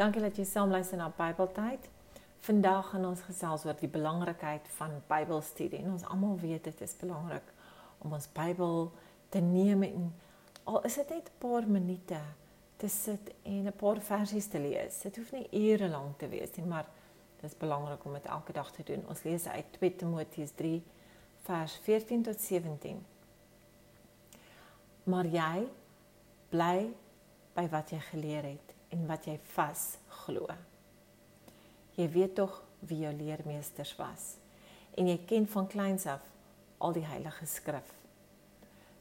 Dankie dat jy saam luister na Bybeltyd. Vandag gaan ons gesels oor die belangrikheid van Bybelstudie. En ons almal weet dit is belangrik om ons Bybel te neem en al is dit net 'n paar minute te sit en 'n paar versies te lees. Dit hoef nie ure lank te wees nie, maar dit is belangrik om dit elke dag te doen. Ons lees uit 2 Timoteus 3 vers 14 tot 17. Maar jy bly by wat jy geleer het en wat jy vas glo. Jy weet tog wie jou leermeesters was en jy ken van kleins af al die heilige skrif.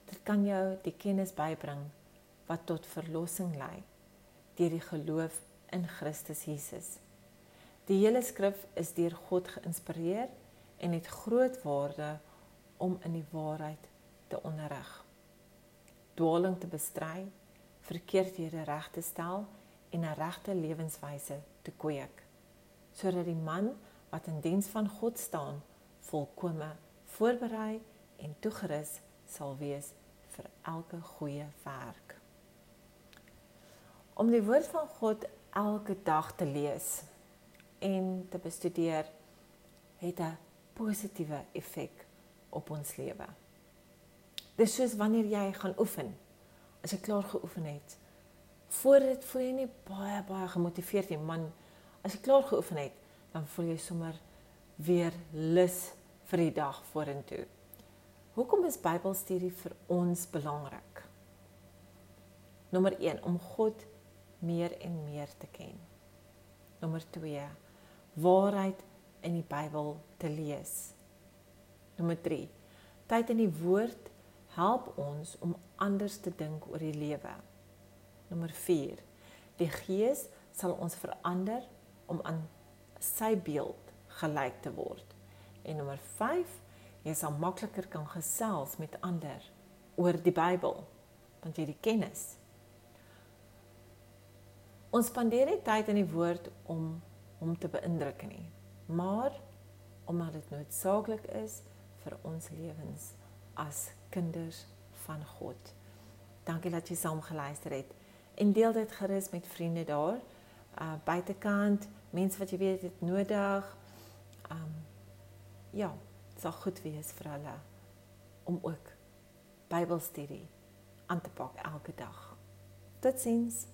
Dit kan jou die kennis bybring wat tot verlossing lei deur die geloof in Christus Jesus. Die hele skrif is deur God geïnspireer en het groot waarde om in die waarheid te onderrig. Dwaling te bestry, verkeerdhede reg te stel en 'n regte lewenswyse te kweek sodat die man wat in diens van God staan volkome voorberei en toegerus sal wees vir elke goeie werk. Om die woord van God elke dag te lees en te bestudeer het 'n positiewe effek op ons lewe. Dis soos wanneer jy gaan oefen. As jy klaar geoefen het, voor dit voel jy nie baie baie gemotiveerd nie, man. As jy klaar geoefen het, dan voel jy sommer weer lus vir die dag vorentoe. Hoekom is Bybelstudie vir ons belangrik? Nommer 1 om God meer en meer te ken. Nommer 2 waarheid in die Bybel te lees. Nommer 3 tyd in die woord help ons om anders te dink oor die lewe. Nommer 4. Die Gees sal ons verander om aan sy beeld gelyk te word. En nommer 5. Jy sal makliker kan gesels met ander oor die Bybel want jy het die kennis. Ons spandeer nie tyd in die woord om hom te beïndruk nie, maar omdat dit noodsaaklik is vir ons lewens as kinders van God. Dankie dat jy saam geluister het en deel dit gerus met vriende daar uh buitekant, mense wat jy weet het nodig. Um ja, dit sal goed wees vir hulle om ook Bybelstudie aan te pak elke dag. Totsiens.